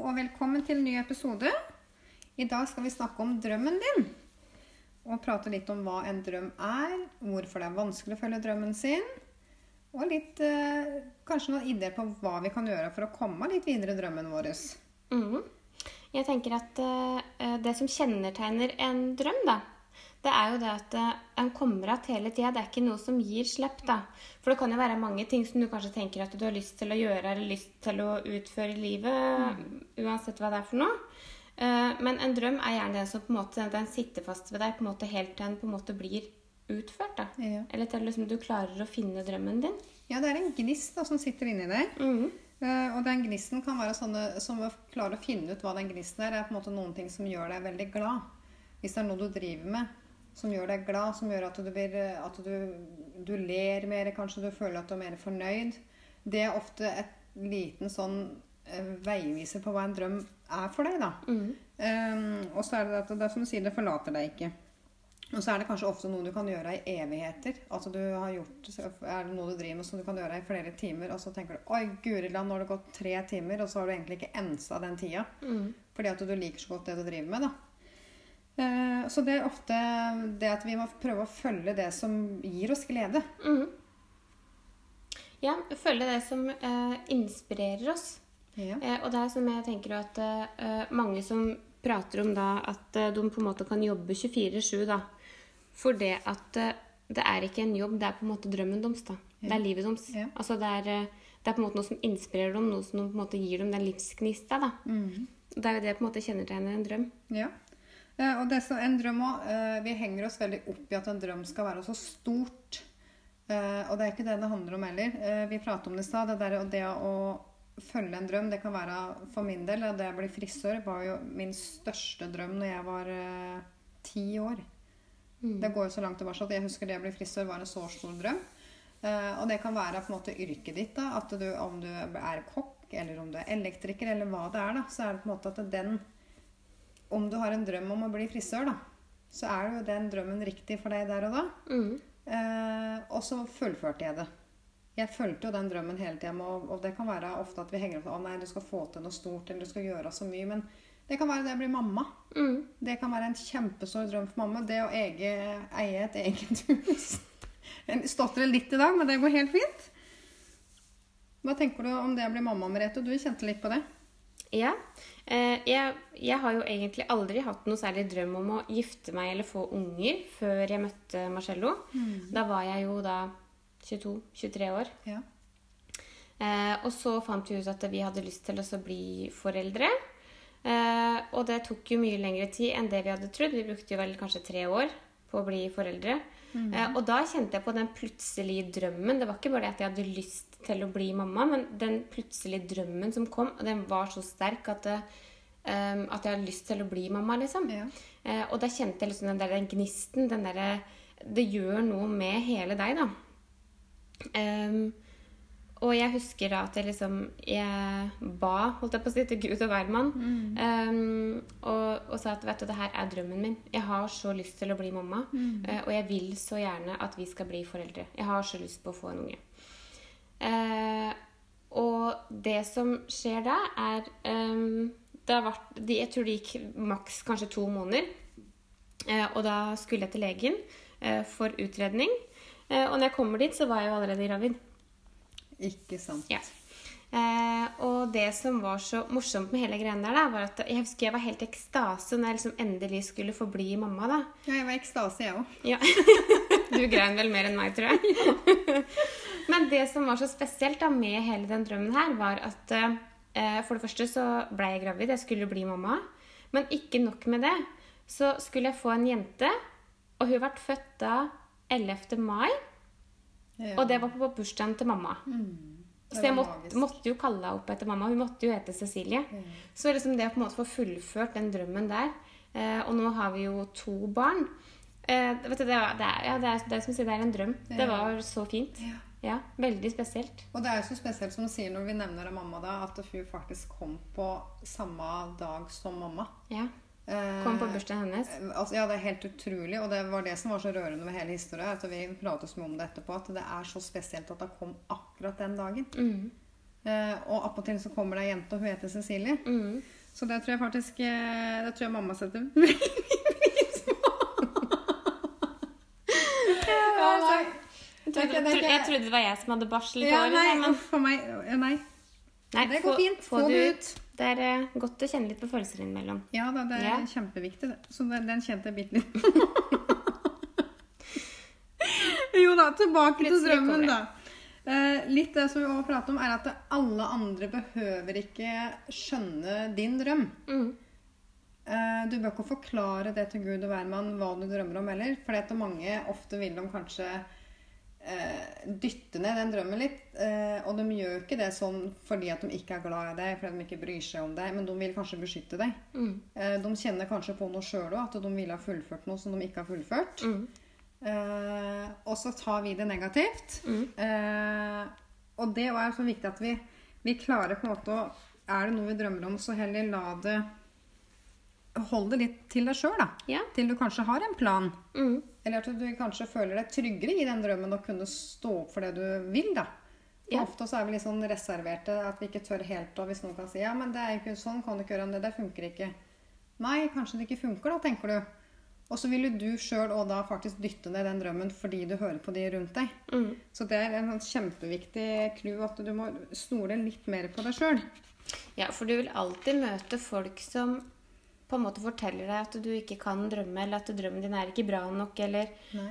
Og velkommen til en ny episode. I dag skal vi snakke om drømmen din. Og prate litt om hva en drøm er, hvorfor det er vanskelig å følge drømmen sin. Og litt, eh, kanskje noen ideer på hva vi kan gjøre for å komme litt videre i drømmen vår. Mm. Jeg tenker at eh, det som kjennetegner en drøm, da, det er jo det at en kommer att hele tida. Det er ikke noe som gir slipp, da. For det kan jo være mange ting som du kanskje tenker at du har lyst til å gjøre eller lyst til å utføre i livet, uansett hva det er for noe. Eh, Men en drøm er gjerne den som på en måte den sitter fast ved deg på en måte helt til den på en måte blir utført. da. Ja. Eller til liksom du klarer å finne drømmen din. Ja, det er en gnist da, som sitter inni deg. Mm. Eh, og den gnisten kan være sånne som å klare å finne ut hva den gnisten er. Det er på en måte noen ting som gjør deg veldig glad. Hvis det er noe du driver med som gjør deg glad, som gjør at du, blir, at du, du ler mer, kanskje du føler at du er mer fornøyd. Det er ofte et liten sånn eh, veiviser på hva en drøm er for deg, da. Mm. Um, og så er det at det er som du sier, det forlater deg ikke. Og så er det kanskje ofte noe du kan gjøre i evigheter. Altså du har gjort, Er det noe du driver med som du kan gjøre i flere timer, og så tenker du Oi, guri land, nå har det gått tre timer, og så har du egentlig ikke ensa den tida. Mm. Fordi at du liker så godt det du driver med, da. Eh, Så det er ofte det at vi må prøve å følge det som gir oss glede. Mm. Ja, følge det som eh, inspirerer oss. Ja. Eh, og det er som jeg tenker at eh, mange som prater om da at eh, de på en måte kan jobbe 24-7 da. For det at eh, det er ikke en jobb, det er på en måte drømmen deres. da. Det er livet deres. Ja. Altså det er, det er på en måte noe som inspirerer dem, noe som på en måte gir dem den livsgnista. da. Mm. Det er jo det på en måte kjennetegner en drøm. Ja. Eh, Og det som en drøm også, eh, Vi henger oss veldig opp i at en drøm skal være så stort. Eh, Og det er ikke det det handler om heller. Vi pratet om det i stad. Det, der- det å følge en drøm, det kan være for min del Det å bli frisør var jo min største drøm når jeg var ti år. Det går jo så langt tilbake at jeg husker det å bli frisør var en så stor drøm. Og det kan være på en måte yrket ditt, da. At du, om du er kokk, eller om du er elektriker, eller hva det er, da, så er det på en måte at den Om du har en drøm om å bli frisør, da, så er jo den drømmen riktig for deg der og da. Mm. Eh, og så fullførte jeg det. Jeg fulgte jo den drømmen hele tida, og, og det kan være ofte at vi henger opp til å nei, du skal få til noe stort, eller du skal gjøre så mye. Men det kan være det å bli mamma. Mm. Det kan være en kjempestor drøm for mamma. Det å eie, eie et eget hus. Jeg stotrer litt i dag, men det går helt fint. Hva tenker du om det å bli mamma, Merete? Du kjente litt på det? Ja. Eh, jeg, jeg har jo egentlig aldri hatt noe særlig drøm om å gifte meg eller få unger før jeg møtte Marcello. Da var jeg jo da 22-23 år. Ja. Eh, og så fant vi ut at vi hadde lyst til å bli foreldre. Eh, og det tok jo mye lengre tid enn det vi hadde trodd. Vi brukte jo vel kanskje tre år på å bli foreldre. Eh, og da kjente jeg på den plutselige drømmen. Det var ikke bare det at jeg hadde lyst til å bli mamma, men den plutselige drømmen som kom, den var så sterk at, det, um, at jeg hadde lyst til å bli mamma, liksom. Ja. Eh, og da kjente jeg liksom den der den gnisten, den derre Det gjør noe med hele deg, da. Ehm, og jeg husker da at jeg liksom Jeg ba, holdt jeg på å si, til Gud og hvermann. ehm, og, og sa at vet du, det her er drømmen min. Jeg har så lyst til å bli mamma. eh, og jeg vil så gjerne at vi skal bli foreldre. Jeg har så lyst på å få en unge. Uh, og det som skjer da, er um, det har vært, de, Jeg tror det gikk maks kanskje to måneder. Uh, og da skulle jeg til legen for utredning. Og når jeg kommer dit, så var jeg jo allerede gravid. Ikke sant. Ja. Eh, og det som var så morsomt med hele greia der, da, var at jeg husker jeg var helt i ekstase når jeg liksom endelig skulle få bli mamma. da. Ja, jeg var i ekstase, jeg òg. Ja. Du grein vel mer enn meg, tror jeg. Men det som var så spesielt da med hele den drømmen her, var at eh, for det første så ble jeg gravid. Jeg skulle bli mamma. Men ikke nok med det. Så skulle jeg få en jente, og hun ble født da 11. mai. Ja. Og det var på bursdagen til mamma. Så jeg måtte, måtte jo kalle henne opp etter mamma. Hun måtte jo hete Cecilie. Så liksom det å på en måte få fullført den drømmen der eh, Og nå har vi jo to barn. Eh, vet du, det, var, det, er, ja, det, er, det er som å si, det er en drøm. Det var så fint. Ja. Ja, Veldig spesielt. Og det er jo så spesielt som du sier når vi nevner mamma da, at hun faktisk kom på samme dag som mamma. Ja. Eh, Kom på bursdagen hennes. Altså, ja, det er helt utrolig, og det var det som var så rørende med hele historien. At vi pratet så mye om det etterpå, at det er så spesielt at det kom akkurat den dagen. Mm. Eh, og attpåtil så kommer det ei jente, og hun heter Cecilie. Mm. Så det tror jeg faktisk eh, Det tror jeg mamma setter veldig pris på. Ja, nei. Jeg trodde, det jeg trodde det var jeg som hadde barsel. Ja, nei, men for meg Nei. nei, det går fint. Få det ut. Det er eh, godt å kjenne litt på følelser innimellom. Ja da, det er Ja. kjempeviktig. det. Så den, den kjente jeg bitte litt Jo da, tilbake til Plutselig drømmen, kommer da. Eh, litt det som vi også prater om, er at alle andre behøver ikke skjønne din drøm. Mm. Eh, du bør ikke forklare det til Gud og hvermann hva du drømmer om heller. For at mange ofte vil de kanskje dytte ned den drømmen litt. Eh, og de gjør ikke det sånn fordi at de ikke er glad i deg, fordi de ikke bryr seg om deg, men de vil kanskje beskytte deg. Mm. Eh, de kjenner kanskje på noe sjøl òg, at de ville ha fullført noe som de ikke har fullført. Mm. Eh, og så tar vi det negativt. Mm. Eh, og det er så viktig at vi, vi klarer på en måte å Er det noe vi drømmer om, så heller la det Hold det litt til deg sjøl, da. Ja. Til du kanskje har en plan. Mm. Eller at du kanskje føler deg tryggere i den drømmen å kunne stå opp for det du vil, da. Ja. Ofte så er vi litt sånn reserverte, at vi ikke tør helt. Og hvis noen kan si ja, men det er ikke sånn, kan du ikke gjøre det, det funker ikke. Nei, kanskje det ikke funker, da, tenker du. Og så vil du sjøl òg da faktisk dytte ned den drømmen fordi du hører på de rundt deg. Mm. Så det er en sånn kjempeviktig clou at du må stole litt mer på deg sjøl. Ja, for du vil alltid møte folk som på en måte forteller deg at du ikke kan drømme, eller at drømmen din er ikke bra nok, eller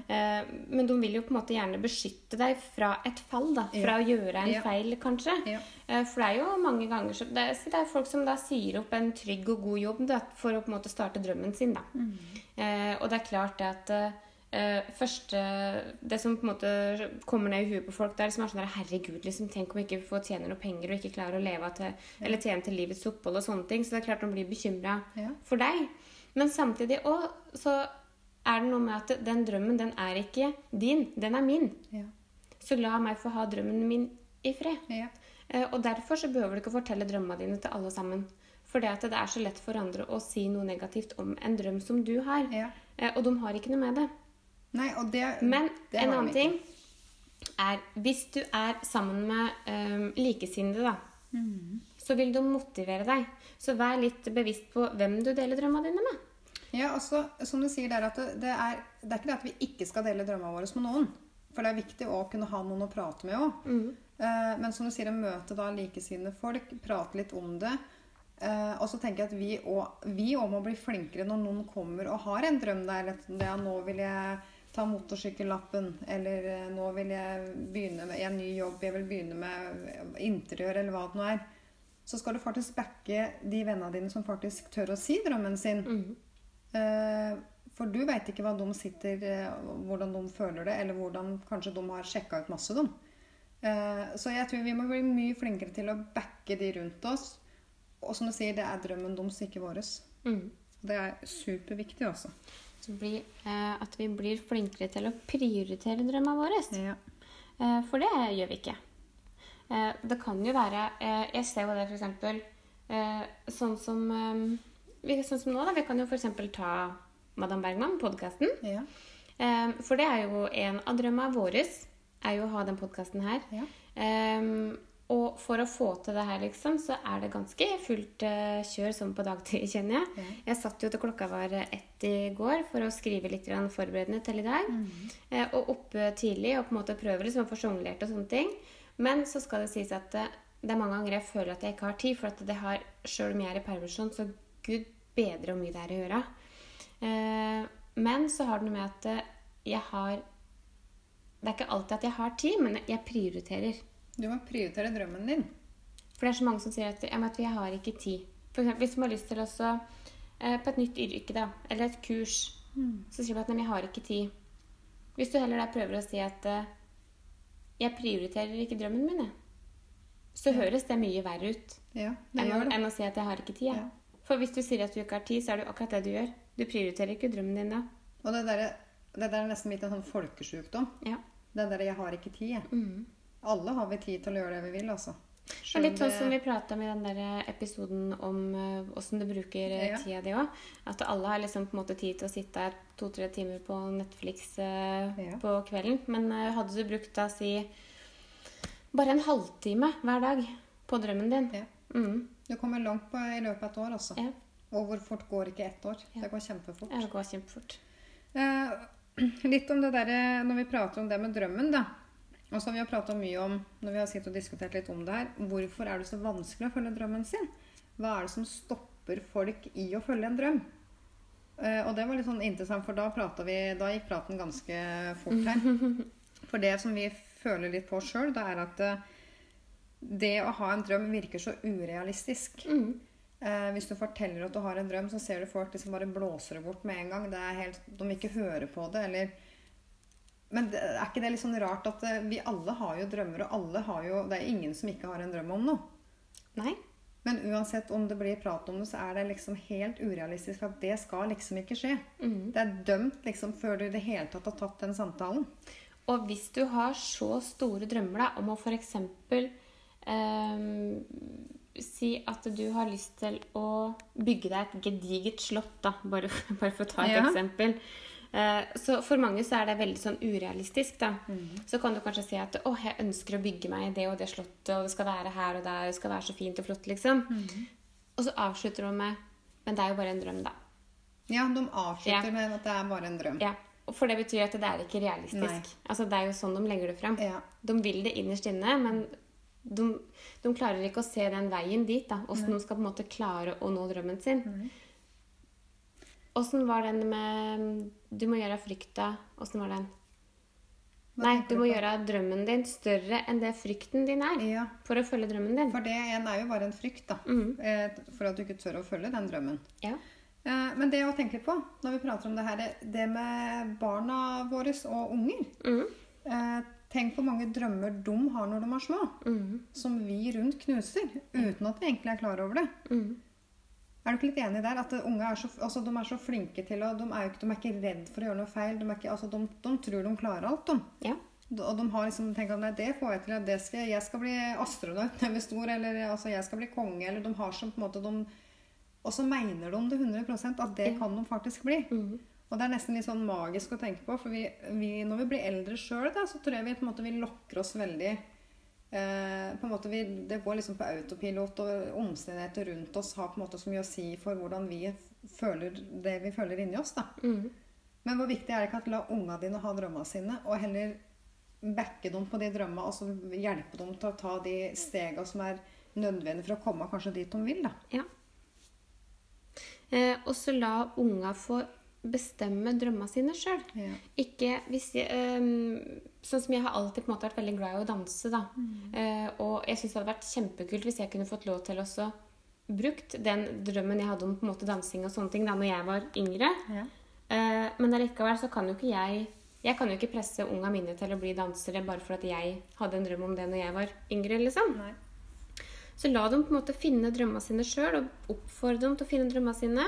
eh, Men de vil jo på en måte gjerne beskytte deg fra et fall, da. Fra å gjøre en Ja. feil, kanskje. Ja. Eh, for det er jo mange ganger så det er, det er folk som da sier opp en trygg og god jobb da, for å på en måte starte drømmen sin, da. Mm. Eh, og det er klart det at eh, første Det som på en måte kommer ned i huet på folk, det er liksom er sånn der, Herregud, liksom, tenk om vi ikke får tjene noe penger og ikke klarer å leve til, eller tjene til livets opphold og sånne ting. Så det er klart de blir bekymra Ja. for deg. Men samtidig òg så er det noe med at den drømmen, den er ikke din. Den er min. Ja. Så la meg få ha drømmen min i fred. Ja. Eh, Og derfor så behøver du ikke fortelle drømmene dine til alle sammen. For det det er så lett for andre å si noe negativt om en drøm som du har. Ja. Eh, Og de har ikke noe med det. Nei, det Men det en annen ting er hvis du er sammen med um, likesinnede, da, Mm. så vil du motivere deg. Så vær litt bevisst på hvem du deler drømmene dine med. Ja, altså, som du sier der, at det, det, er, det er ikke det at vi ikke skal dele drømmene våre med noen. For det er viktig å kunne ha noen å prate med òg. Mm. men som du sier, å møte da likesinnede folk, prate litt om det. Eh, og så tenker jeg at vi òg også må bli flinkere når noen kommer og har en drøm der. at det er, nå vil jeg ta motorsykkellappen, eller eh, nå vil jeg begynne med en ny jobb, jeg vil begynne med interiør, eller hva det nå er. Så skal du faktisk backe de vennene dine som faktisk tør å si drømmen sin. Mm. Eh, For du veit ikke hva de sitter, eh, hvordan de føler det, eller hvordan kanskje de har sjekka ut masse, de. Eh, Så jeg tror vi må bli mye flinkere til å backe de rundt oss. Og som du sier, det er drømmen deres, ikke vår. Mm. Det er superviktig, altså. Så bli, eh, at vi blir flinkere til å prioritere drømmene våre. Ja. Eh, for det gjør vi ikke. Eh, det kan jo være eh, Jeg ser jo det f.eks. Eh, sånn som vi, Sånn som nå, da. Vi kan jo f.eks. ta Madam Bergman, podkasten. Ja. For det er jo en av drømmene våre. Er jo å ha den podkasten her. Ja. Eh, og for å få til det her, liksom, så er det ganske fullt eh, kjør sånn på dagtid, kjenner jeg. Ja. Jeg satt jo til klokka var ett i går for å skrive litt forberedende til i dag. Eh, og oppe tidlig og på en måte prøve liksom å få sjonglert og sånne ting. Men så skal det sies at eh, det er mange ganger jeg føler at jeg ikke har tid, for at det har, selv om jeg er i permisjon, så gud bedre hvor mye det er å gjøre. Eh, men så har det noe med at eh, jeg har Det er ikke alltid at jeg har tid, men jeg prioriterer. Du må prioritere drømmen din. For det er så mange som sier at, ja, at jeg har ikke tid. For eksempel, hvis man har lyst til å eh, på et nytt yrke, da, eller et kurs, så sier man at nei, jeg har ikke tid. Hvis du heller da prøver å si at eh, jeg prioriterer ikke drømmen min, så høres det mye verre ut Ja, enn å, enn å si at jeg har ikke tid. Ja. Ja. For hvis du sier at du ikke har tid, så er det akkurat det du gjør. Du prioriterer ikke drømmen din da. Og det der, det der er nesten litt en sånn folkesjukdom. Ja. Det der 'jeg har ikke tid', jeg. Mm. Alle har vi tid til å gjøre det vi vil, altså. Er litt sånn som vi prata om i den der episoden om eh, åssen du bruker eh, Ja. tida di òg. At alle har liksom på en måte tid til å sitte her to-tre timer på Netflix eh, Ja. på kvelden. Men eh, hadde du brukt da si bare en halvtime hver dag på drømmen din Ja. mm. Du kommer langt på i løpet av et år, altså. ja. Og hvor fort går ikke ett år? Det går kjempefort. det går kjempefort. Eh, litt om det derre Når vi prater om det med drømmen, da. Og så har vi jo prata mye om når vi har sittet og diskutert litt om det her, hvorfor er det så vanskelig å følge drømmen sin? Hva er det som stopper folk i å følge en drøm? Eh, og det var litt sånn interessant, for da, vi, da gikk praten ganske fort her. For det som vi føler litt på sjøl, det er at eh, det å ha en drøm virker så urealistisk. Mm. Eh, hvis du forteller at du har en drøm, så ser du folk liksom bare blåser det bort med en gang. Det er helt, de ikke hører på det, eller Men det, er ikke det litt sånn rart at eh, vi alle har jo drømmer, og alle har jo Det er ingen som ikke har en drøm om noe. Nei. Men uansett om det blir prat om det, så er det liksom helt urealistisk at det skal liksom ikke skje. Mm. Det er dømt liksom før du i det hele tatt har tatt den samtalen. Og hvis du har så store drømmer da, om å f.eks. Eh, si at du har lyst til å bygge deg et gediget slott, da, bare, bare for å ta et Ja. eksempel. Eh, så for mange så er det veldig sånn urealistisk, da. Så kan du kanskje si at å, jeg ønsker å bygge meg det og det slottet, og det skal være her og der, og det skal være så fint og flott, liksom. Og så avslutter du med Men det er jo bare en drøm, da. Ja, de avslutter Ja. med at det er bare en drøm. Ja. For det betyr at det er ikke realistisk. Nei. Altså Det er jo sånn de legger det fram. Ja. De vil det innerst inne, men de, de klarer ikke å se den veien dit. da, Åssen de skal på en måte klare å nå drømmen sin. Åssen var den med Du må gjøre frykta Åssen var den? Nei, du må gjøre drømmen din større enn det frykten din er. Ja. For å følge drømmen din. For det igjen er jo bare en frykt, da. Mhm. Eh, For at du ikke tør å følge den drømmen. Ja. Eh, Men det å tenke på når vi prater om det her, det med barna våre og unger Mhm. eh, Tenk hvor mange drømmer de har når de er små, mm. som vi rundt knuser, uten at vi egentlig er klar over det. Mhm. Er du ikke litt enig der? At unge er så, altså, de er så flinke til å De er ikke, de er ikke redd for å gjøre noe feil. De, er ikke, altså, de, de tror de klarer alt, de. ja. Og de har liksom tenkt at nei, det får jeg til. Det skal, jeg skal bli astronaut når jeg blir stor. Eller altså, jeg skal bli konge. Eller de har som på en måte de, Og så mener de det 100 at det kan de faktisk bli. Mhm. Og det er nesten litt sånn magisk å tenke på. For vi, vi, når vi blir eldre sjøl, så tror jeg vi på en måte vi lokker oss veldig eh, på en måte vi, Det går liksom på autopilot, og omstendigheter rundt oss har på en måte så mye å si for hvordan vi føler det vi føler inni oss. da. Mm. Men hvor viktig er det ikke at la unga dine ha drømmene sine, og heller backe dem på de drømmene, og så hjelpe dem til å ta de stegene som er nødvendige for å komme kanskje dit de vil, da. Ja. Eh, og så la unga få bestemme drømmene sine sjøl. Ja. Ikke hvis jeg, ehm, Sånn som jeg har alltid på en måte vært veldig glad i å danse, da. Eh, og jeg syns det hadde vært kjempekult hvis jeg kunne fått lov til også brukt den drømmen jeg hadde om på en måte dansing og sånne ting da når jeg var yngre. Ja. Eh, men allikevel så kan jo ikke jeg Jeg kan jo ikke presse unga mine til å bli dansere bare for at jeg hadde en drøm om det når jeg var yngre, liksom. Nei. Så la dem på en måte finne drømmene sine sjøl, og oppfordre dem til å finne drømmene sine.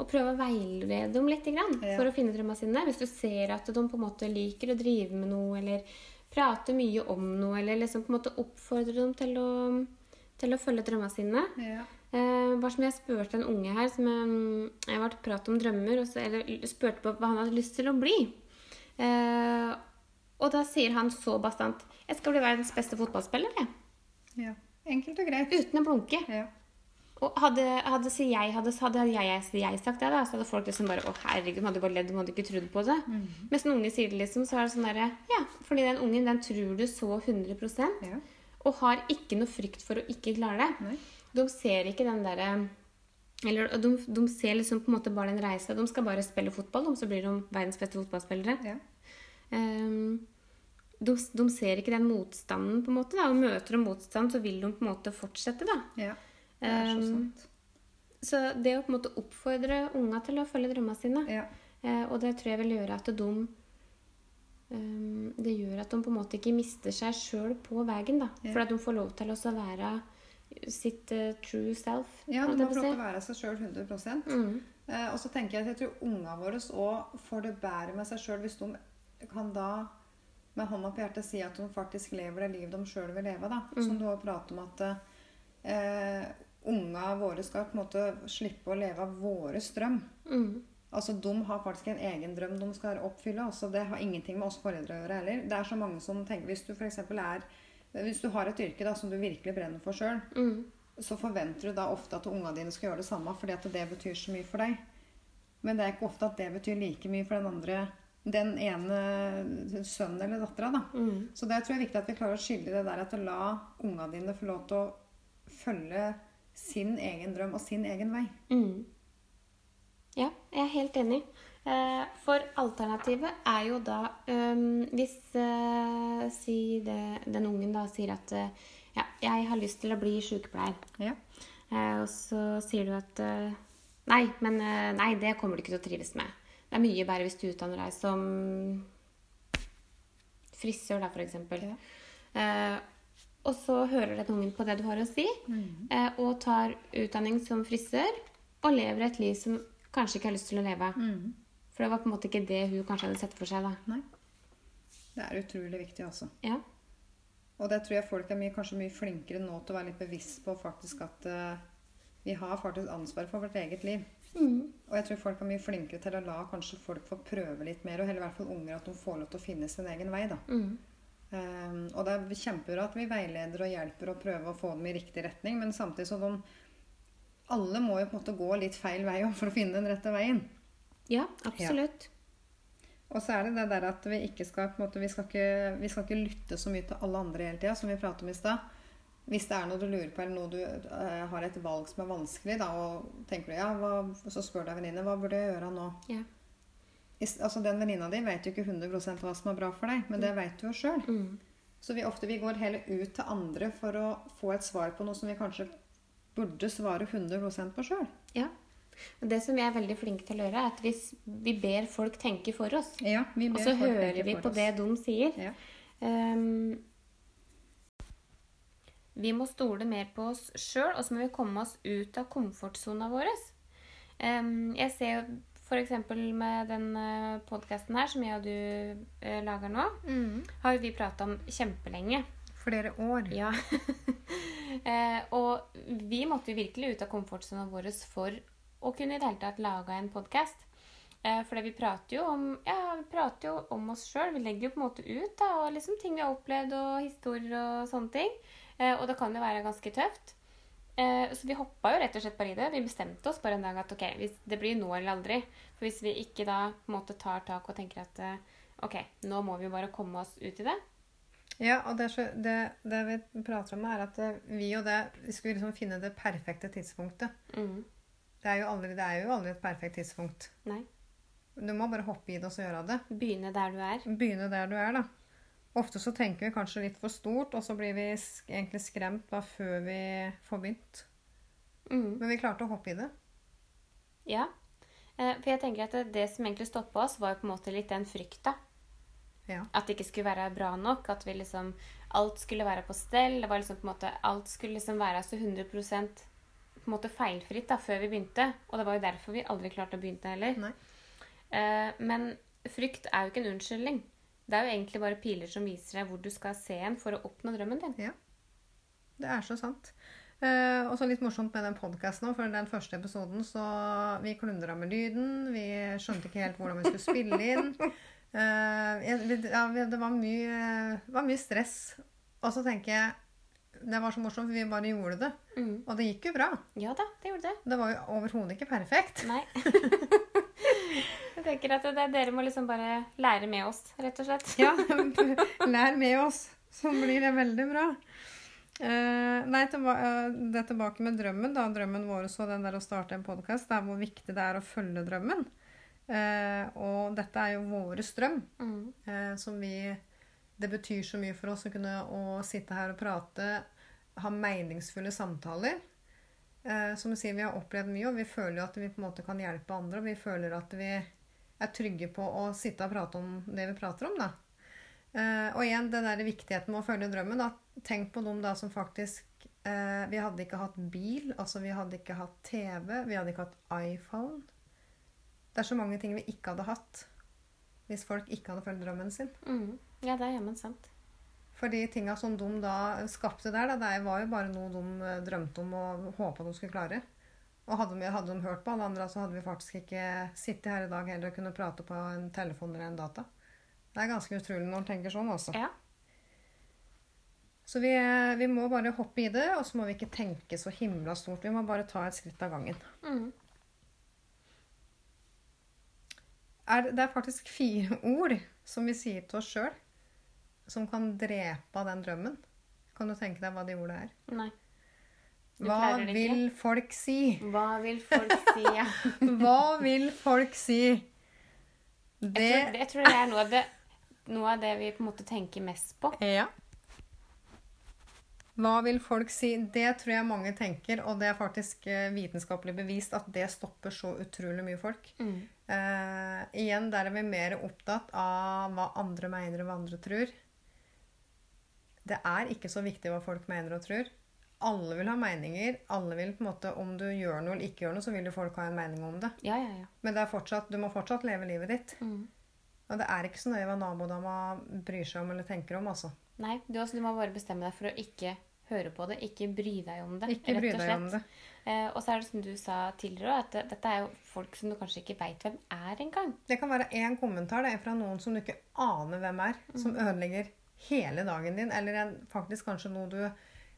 Og prøve å veilede dem litt grann, Ja. for å finne drømmene sine. Hvis du ser at de på en måte liker å drive med noe, eller prate mye om noe, eller liksom på en måte oppfordre dem til å, til å følge drømmene sine. Ja. Eh, bare som jeg spurte en unge her som jeg, jeg var til å om drømmer, så, eller spurte på hva han hadde lyst til å bli. Eh, og da sier han så bastant 'Jeg skal bli verdens beste fotballspiller', jeg. ja. Enkelt og greit. Uten å blunke. Ja. Og hadde, hadde, jeg, hadde, hadde jeg, jeg, sagt det, da, så hadde folk liksom bare Å, herregud, de hadde bare ledd, de hadde ikke trodd på det. Mens en unge sier det, liksom, så er det sånn derre Ja, fordi den ungen, den tror du så 100 Ja. og har ikke noe frykt for å ikke klare det. Nei. De ser ikke den derre Eller de, de ser liksom på en måte bare den reisa. De skal bare spille fotball, de, så blir de verdens beste fotballspillere. Ja. Ehm, de, de ser ikke den motstanden, på en måte. da, Og møter de motstand, så vil de på en måte fortsette. da. ja. Det er så Um, sant. Så det å på en måte oppfordre unga til å følge drømmene sine, Ja. uh, og det tror jeg vil gjøre at de um, det gjør at de på en måte ikke mister seg sjøl på veien. da. Ja. For at de får lov til å være sitt uh, true self. Ja, de må få lov til å være seg sjøl 100 Mm. uh, Og så tenker jeg at jeg tror unga våre òg får det bedre med seg sjøl hvis de kan da med hånda på hjertet si at de faktisk lever det livet de sjøl vil leve. da. Mm. Som du har pratet om at eh, unga våre skal på en måte slippe å leve av våre strøm. Mm. Altså, De har faktisk en egen drøm de skal oppfylle. altså Det har ingenting med oss foreldre å gjøre heller. Det er så mange som tenker, Hvis du for er hvis du har et yrke da, som du virkelig brenner for sjøl, Mm. så forventer du da ofte at unga dine skal gjøre det samme, fordi at det betyr så mye for deg. Men det er ikke ofte at det betyr like mye for den andre, den ene sønnen eller dattera. da. Mm. Så det tror jeg er viktig at vi klarer å skille det der at å la unga dine få lov til å følge sin egen drøm og sin egen vei. Mm. Ja, jeg er helt enig. Eh, For alternativet er jo da øhm, Hvis eh, si det, den ungen da sier at eh, ja, jeg har lyst til å bli sykepleier, Ja. og så sier du at nei, men nei, det kommer du ikke til å trives med. Det er mye bedre hvis du utdanner deg som frisør, da. Ja. Eh, og så hører den ungen på det du har å si, eh, og tar utdanning som frisør, og lever et liv som kanskje ikke har lyst til å leve. Mm. For det var på en måte ikke det hun kanskje hadde sett for seg. da. Nei. Det er utrolig viktig, altså. Ja. Og det tror jeg folk er mye, kanskje mye flinkere nå til å være litt bevisst på faktisk at uh, vi har faktisk ansvar for vårt eget liv. Mm. Og jeg tror folk er mye flinkere til å la kanskje folk få prøve litt mer, og heller i hvert fall unger at de får lov til å finne sin egen vei. da. Mm. Um, og det er kjempebra at vi veileder og hjelper og prøver å få dem i riktig retning, men samtidig så de Alle må jo på en måte gå litt feil vei for å finne den rette veien. ja, absolutt. Og så er det det der at vi ikke skal på en måte, vi skal ikke, vi skal ikke lytte så mye til alle andre hele tida, som vi pratet om i stad. Hvis det er noe du lurer på, eller noe du uh, har et valg som er vanskelig, da, og tenker du ja, hva, så spør du ei venninne hva burde jeg gjøre nå. Ja. I Altså, Den venninna di vet jo ikke 100% hva som er bra for deg, men det vet du jo sjøl. Mm. Så vi ofte vi går heller ut til andre for å få et svar på noe som vi kanskje burde svare 100% på sjøl. ja. Og det som vi er veldig flinke til å gjøre, er at hvis vi ber folk tenke for oss, Ja, vi og så hører vi på oss. det de sier Ja. Ehm, vi må stole mer på oss sjøl, og så må vi komme oss ut av komfortsona vår. Jeg ser jo f.eks. med den podkasten her, som jeg og du eh, lager nå, har jo vi prata om kjempelenge. Flere år. Ja. eh, og vi måtte jo virkelig ut av komfortsona vår for å kunne i det hele tatt lage en podkast. Eh, for vi prater jo om, ja, vi prater jo om oss sjøl. Vi legger jo på en måte ut da, og liksom ting vi har opplevd, og historier og sånne ting. Eh, og det kan jo være ganske tøft. Eh, så vi hoppa jo rett og slett bare i det. Vi bestemte oss bare en dag at ok, hvis det blir nå eller aldri. For hvis vi ikke da på en måte tar tak og tenker at eh, ok, nå må vi bare komme oss ut i det. Ja, og det, så- det, det vi prater om, er at vi og det Vi skulle liksom finne det perfekte tidspunktet. Mm. Det er jo aldri, det er jo aldri et perfekt tidspunkt. Nei. Du må bare hoppe i det og så gjøre det. Begynne der du er. Begynne der du er, da. Ofte så tenker vi kanskje litt for stort, og så blir vi egentlig skremt da før vi får begynt. Mm. Men vi klarte å hoppe i det. Ja. Eh, For jeg tenker at det, som egentlig stoppa oss, var jo på en måte litt den frykta. Ja. At det ikke skulle være bra nok. At vi liksom Alt skulle være på stell. Det var liksom på en måte Alt skulle liksom være så 100% på en måte feilfritt da, før vi begynte. Og det var jo derfor vi aldri klarte å begynne heller. Nei. Eh, men frykt er jo ikke en unnskyldning. Det er jo egentlig bare piler som viser deg hvor du skal se en for å oppnå drømmen din. Ja. Det er så sant. Eh, og så litt morsomt med den podkasten òg, for den første episoden så Vi klundra med lyden. Vi skjønte ikke helt hvordan vi skulle spille inn. Eh, ja, det var mye, var mye stress. Og så tenker jeg Det var så morsomt, for vi bare gjorde det. Mm. Og det gikk jo bra. Ja da, det gjorde det. Det var jo overhodet ikke perfekt. Nei. Jeg tenker at det, dere må liksom bare lære med oss, rett og slett. Ja, lær med oss, så blir det veldig bra. Uh, nei, tilba eh, det er tilbake med drømmen. da, Drømmen vår så den der å starte en podkast. Det er hvor viktig det er å følge drømmen. Uh, og dette er jo våre strøm. Mm. Som vi Det betyr så mye for oss å kunne å sitte her og prate, ha meningsfulle samtaler. Som du sier, vi har opplevd mye, og vi føler jo at vi på en måte kan hjelpe andre. Og vi føler at vi er trygge på å sitte og prate om det vi prater om. da. Uh, og igjen, det der viktigheten med å følge drømmen. Da. Tenk på dem da som faktisk uh, Vi hadde ikke hatt bil, altså vi hadde ikke hatt TV, vi hadde ikke hatt iPhone. Det er så mange ting vi ikke hadde hatt hvis folk ikke hadde fulgt drømmen sin. Mm. Ja, det er jammen sant. For de tinga som de da skapte der, da, det var jo bare noe de drømte om og håpa de skulle klare. Og hadde, de, hadde de hørt på alle andre, så hadde vi faktisk ikke sittet her i dag heller og kunne prate på en telefon eller en data. Det er ganske utrolig når en tenker sånn, altså. Ja. Så vi, vi må bare hoppe i det, og så må vi ikke tenke så himla stort. Vi må bare ta et skritt av gangen. Mm. Er, det er faktisk fire ord som vi sier til oss sjøl, som kan drepe den drømmen. Kan du tenke deg hva de ordene er? Nei. Hva vil folk si? Hva vil folk si? Ja. Hva vil folk si? Jeg, Det tror, jeg tror det er noe av det, noe av det vi på en måte tenker mest på. Ja. Hva vil folk si? Det tror jeg mange tenker, og det er faktisk eh, vitenskapelig bevist at det stopper så utrolig mye folk. Mm. Eh, igjen, der er vi mer opptatt av hva andre mener og hva andre tror. Det er ikke så viktig hva folk mener og tror. Alle vil ha meninger. Alle vil på en måte, Om du gjør noe eller ikke gjør noe, så vil jo folk ha en mening om det. Ja, ja, ja. Men det er fortsatt, du må fortsatt leve livet ditt. Mm. Og det er ikke så nøye hva nabodama bryr seg om eller tenker om. altså. Nei, du, også, du må bare bestemme deg for å ikke høre på det, ikke bry deg om det. Ikke bry deg om det. Eh, og så er det som du sa tidligere, at det, dette er jo folk som du kanskje ikke veit hvem er engang. Det kan være én kommentar det er fra noen som du ikke aner hvem er, som ødelegger hele dagen din, eller en, faktisk kanskje noe du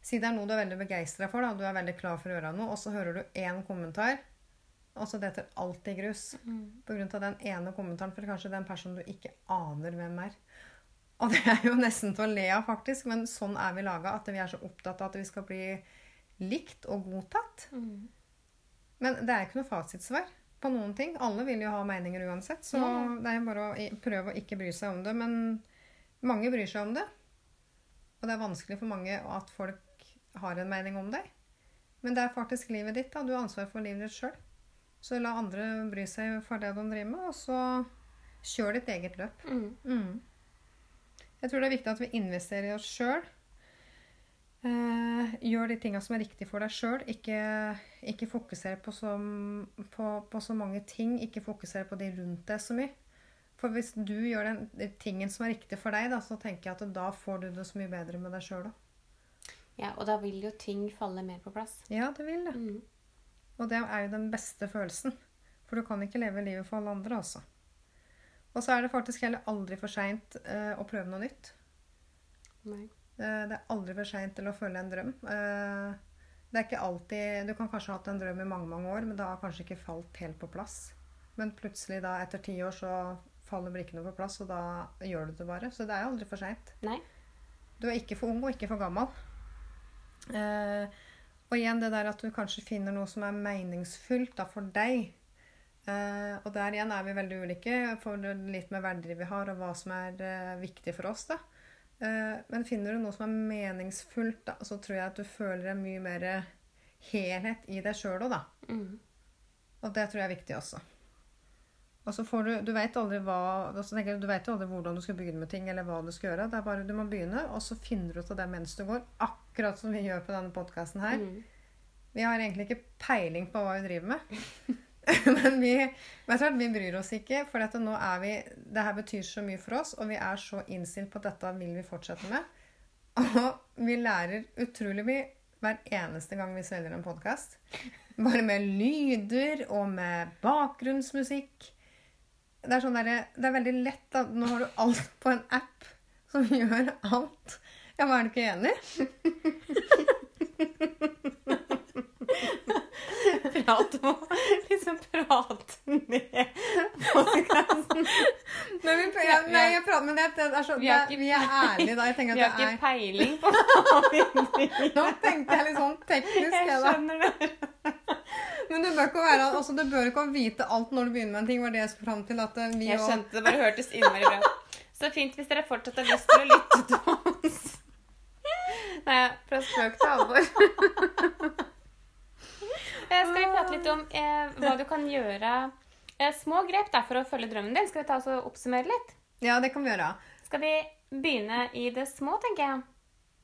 Si det er noe du er veldig begeistra for, da, du er veldig klar for å gjøre noe, og så hører du én kommentar, og så detter alt i grus. På grunn av den ene kommentaren for kanskje den personen du ikke aner hvem er. Og det er jo nesten til å le av, faktisk, men sånn er vi laga. At vi er så opptatt av at vi skal bli likt og godtatt. Men det er ikke noe fasitsvar på noen ting. Alle vil jo ha meninger uansett, så Ja, det er bare å prøve å ikke bry seg om det. Men mange bryr seg om det. Og det er vanskelig for mange at folk har en mening om deg. Men det er faktisk livet ditt. da. Du har ansvar for livet ditt sjøl. Så la andre bry seg for det de driver med, og så kjør ditt eget løp. Mm. Mm. Jeg tror det er viktig at vi investerer i oss sjøl. Eh, gjør de tinga som er riktig for deg sjøl. Ikke, ikke fokuser på så, på, på så mange ting. Ikke fokuser på de rundt deg så mye. For hvis du gjør den, tingen som er riktig for deg, da, så tenker jeg at da får du det så mye bedre med deg sjøl òg. Ja, og da vil jo ting falle mer på plass. Ja, det vil det. Mm. Og det er jo den beste følelsen. For du kan ikke leve livet for alle andre, altså. Og så er det faktisk heller aldri for seint eh, å prøve noe nytt. Nei. Eh, Det er aldri for seint til å følge en drøm. Eh, Det er ikke alltid Du kan kanskje ha hatt en drøm i mange mange år, men det har kanskje ikke falt helt på plass. Men plutselig da, etter ti år, så faller brikkene på plass, og da gjør du det bare. Så det er aldri for seint. Du er ikke for ung og ikke for gammel. Eh, og igjen det der at du kanskje finner noe som er meningsfullt da, for deg. Eh, og der igjen er vi veldig ulike for litt med verdier vi har, og hva som er eh, viktig for oss. da. Eh, men finner du noe som er meningsfullt, da, så tror jeg at du føler en mye mer helhet i deg sjøl òg, da. Mm. Og det tror jeg er viktig også. Og så får du Du vet aldri hva altså jeg, Du vet jo aldri hvordan du skal begynne med ting, eller hva du skal gjøre. Det er bare du må begynne, og så finner du ut av det mens du går. Akkurat som vi gjør på denne podkasten her. Mm. Vi har egentlig ikke peiling på hva vi driver med. Men vi, du vi bryr oss ikke, for dette nå er vi, det her betyr så mye for oss, og vi er så innstilt på at dette vil vi fortsette med. Og vi lærer utrolig mye hver eneste gang vi selger en podkast. Bare med lyder og med bakgrunnsmusikk. Det er, sånn der, det er veldig lett. Da. Nå har du alt på en app som gjør alt. Ja, men er du ikke enig? Prat om liksom prate med podkasten. Ja, nei, jeg prater, med det, det er så, Vi det, er- ikke- vi er ærlige da. Vi har ikke er peiling på hva vi driver Nå tenkte jeg litt sånn teknisk. Jeg Jeg, skjønner det. Men du bør ikke være, altså, du bør ikke vite alt når du begynner med en ting. var det jeg skulle fram til. At eh, vi Jeg skjønte det bare hørtes innmari bra Så fint hvis dere fortsatt har lyst til å lytte til oss. Nei, fra spøk til alvor. Eh, Skal vi prate litt om eh, hva du kan gjøre eh, Små grep der for å følge drømmen din. Skal vi ta oss og oppsummere litt? Ja, det kan vi gjøre. Skal vi begynne i det små, tenker jeg.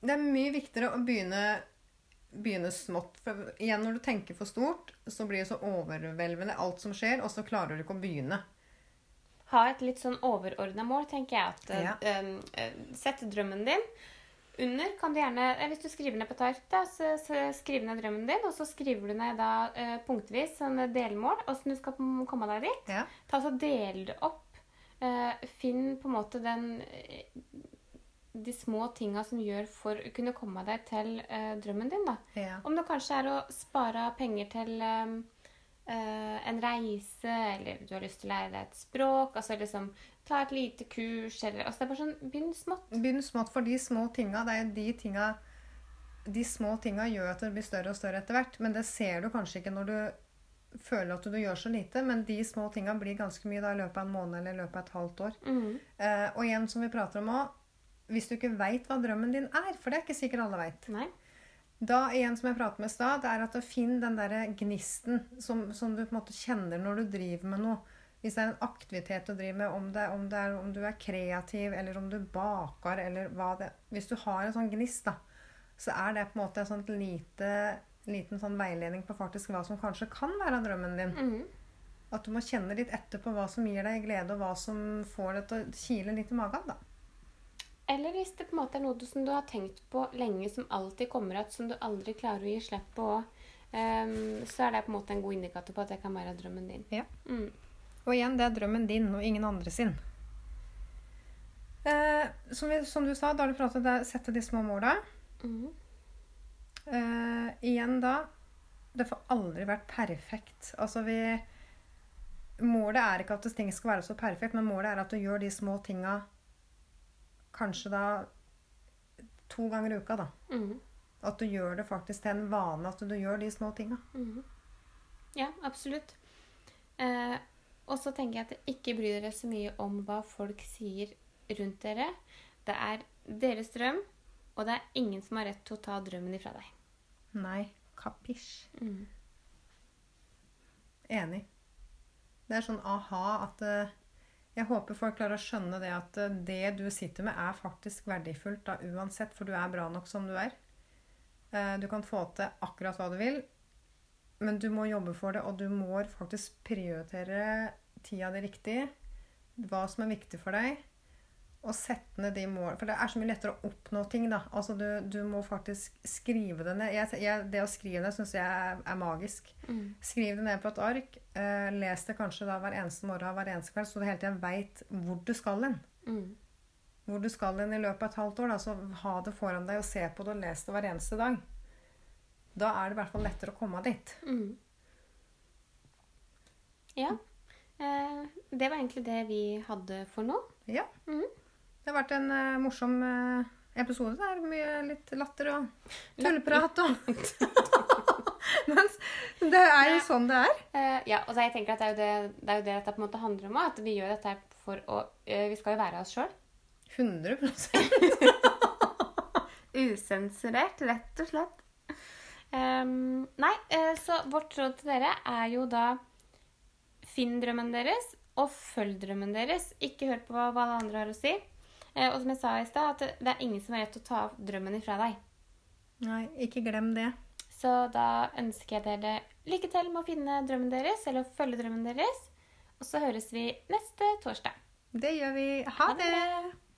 Det er mye viktigere å begynne, begynne smått. For igjen, når du tenker for stort, så blir det så overveldende alt som skjer, og så klarer du ikke å begynne. Ha et litt sånn overordna mål, tenker jeg. At, Ja. eh, Sett drømmen din. Under kan du gjerne Hvis du skriver ned på da, så, så skriv ned drømmen din, og så skriver du ned da punktvis sånne delmål, åssen du skal komme deg dit. Ja. Ta så Del det opp. Finn på en måte den De små tinga som gjør for å kunne komme deg til eh, drømmen din, da. Ja. Om det kanskje er å spare penger til eh, eh, en reise, eller du har lyst til å lære deg et språk, altså liksom ta et lite kurs, eller altså Det er bare sånn Begynn smått. Begynn smått, for de små tinga, det er de tinga De små tinga gjør at det blir større og større etter hvert, men det ser du kanskje ikke når du føler at du gjør så lite, men de små tinga blir ganske mye da i løpet av en måned eller i løpet av et halvt år. Eh, og igjen, som vi prater om òg, hvis du ikke veit hva drømmen din er, for det er ikke sikkert alle veit, da igjen som jeg pratet med i stad, det er at å finne den derre gnisten som, som du på en måte kjenner når du driver med noe. Hvis det er en aktivitet du driver med, om, det, om, det er, om du er kreativ, eller om du baker, eller hva det Hvis du har en sånn gnist, da, så er det på en måte en sånn lite, liten sånn veiledning på faktisk hva som kanskje kan være drømmen din. Mhm. At du må kjenne litt etter på hva som gir deg glede, og hva som får deg til å kile litt i magen. da. Eller hvis det på en måte er noe som du har tenkt på lenge, som alltid kommer igjen, som du aldri klarer å gi slipp på òg, så er det på en måte en god indikator på at det kan være drømmen din. Ja. Mm. Og igjen, det er drømmen din og ingen andre sin. Eh, som, vi, som du sa, da har du pratet om å sette de små måla. Mm. Eh, igjen da Det får aldri vært perfekt. Altså vi Målet er ikke at ting skal være så perfekt, men målet er at du gjør de små tinga kanskje da to ganger i uka. da. Mm. At du gjør det faktisk til en vane at du gjør de små tinga. Mm. Ja, absolutt. Eh, og så tenker jeg at ikke bry dere så mye om hva folk sier rundt dere. Det er deres drøm, og det er ingen som har rett til å ta drømmen ifra deg. Nei, kapisj. Mm. Enig. Det er sånn aha at eh, Jeg håper folk klarer å skjønne det at eh, det du sitter med, er faktisk verdifullt da, uansett, for du er bra nok som du er. Eh, Du kan få til akkurat hva du vil, men du må jobbe for det, og du må faktisk prioritere tida di riktig. Hva som er viktig for deg. Og sette ned de målene For det er så mye lettere å oppnå ting, da. Altså, du, du må faktisk skrive det ned. Jeg, jeg, det å skrive det syns jeg er, er magisk. Mm. Skriv det ned på et ark. Eh, les det kanskje da hver eneste morgen hver eneste kveld, så du hele tiden veit hvor du skal hen. Mm. Hvor du skal hen i løpet av et halvt år. Da, så ha det foran deg og se på det og les det hver eneste dag. Da er det i hvert fall lettere å komme dit. Mm. Ja. Eh, det var egentlig det vi hadde for nå. Ja. Mhm. Det har vært en uh, morsom eh, episode. Det er mye litt latter og tulleprat og Mens det er jo sånn det er. Uh, ja, og så jeg tenker at det er det, det, er jo det dette på en måte handler om At vi gjør dette for å Vi skal jo være oss sjøl. 100 Usensurert, rett og slett. Um, nei, så vårt råd til dere er jo da Finn drømmen deres, og følg drømmen deres. Ikke hør på hva alle andre har å si. Eh, og som jeg sa i stad, at det, det er ingen som har rett til å ta drømmen ifra deg. Nei, ikke glem det. Så da ønsker jeg dere lykke til med å finne drømmen deres, eller å følge drømmen deres. Og så høres vi neste torsdag. Det gjør vi. Ha det! bra.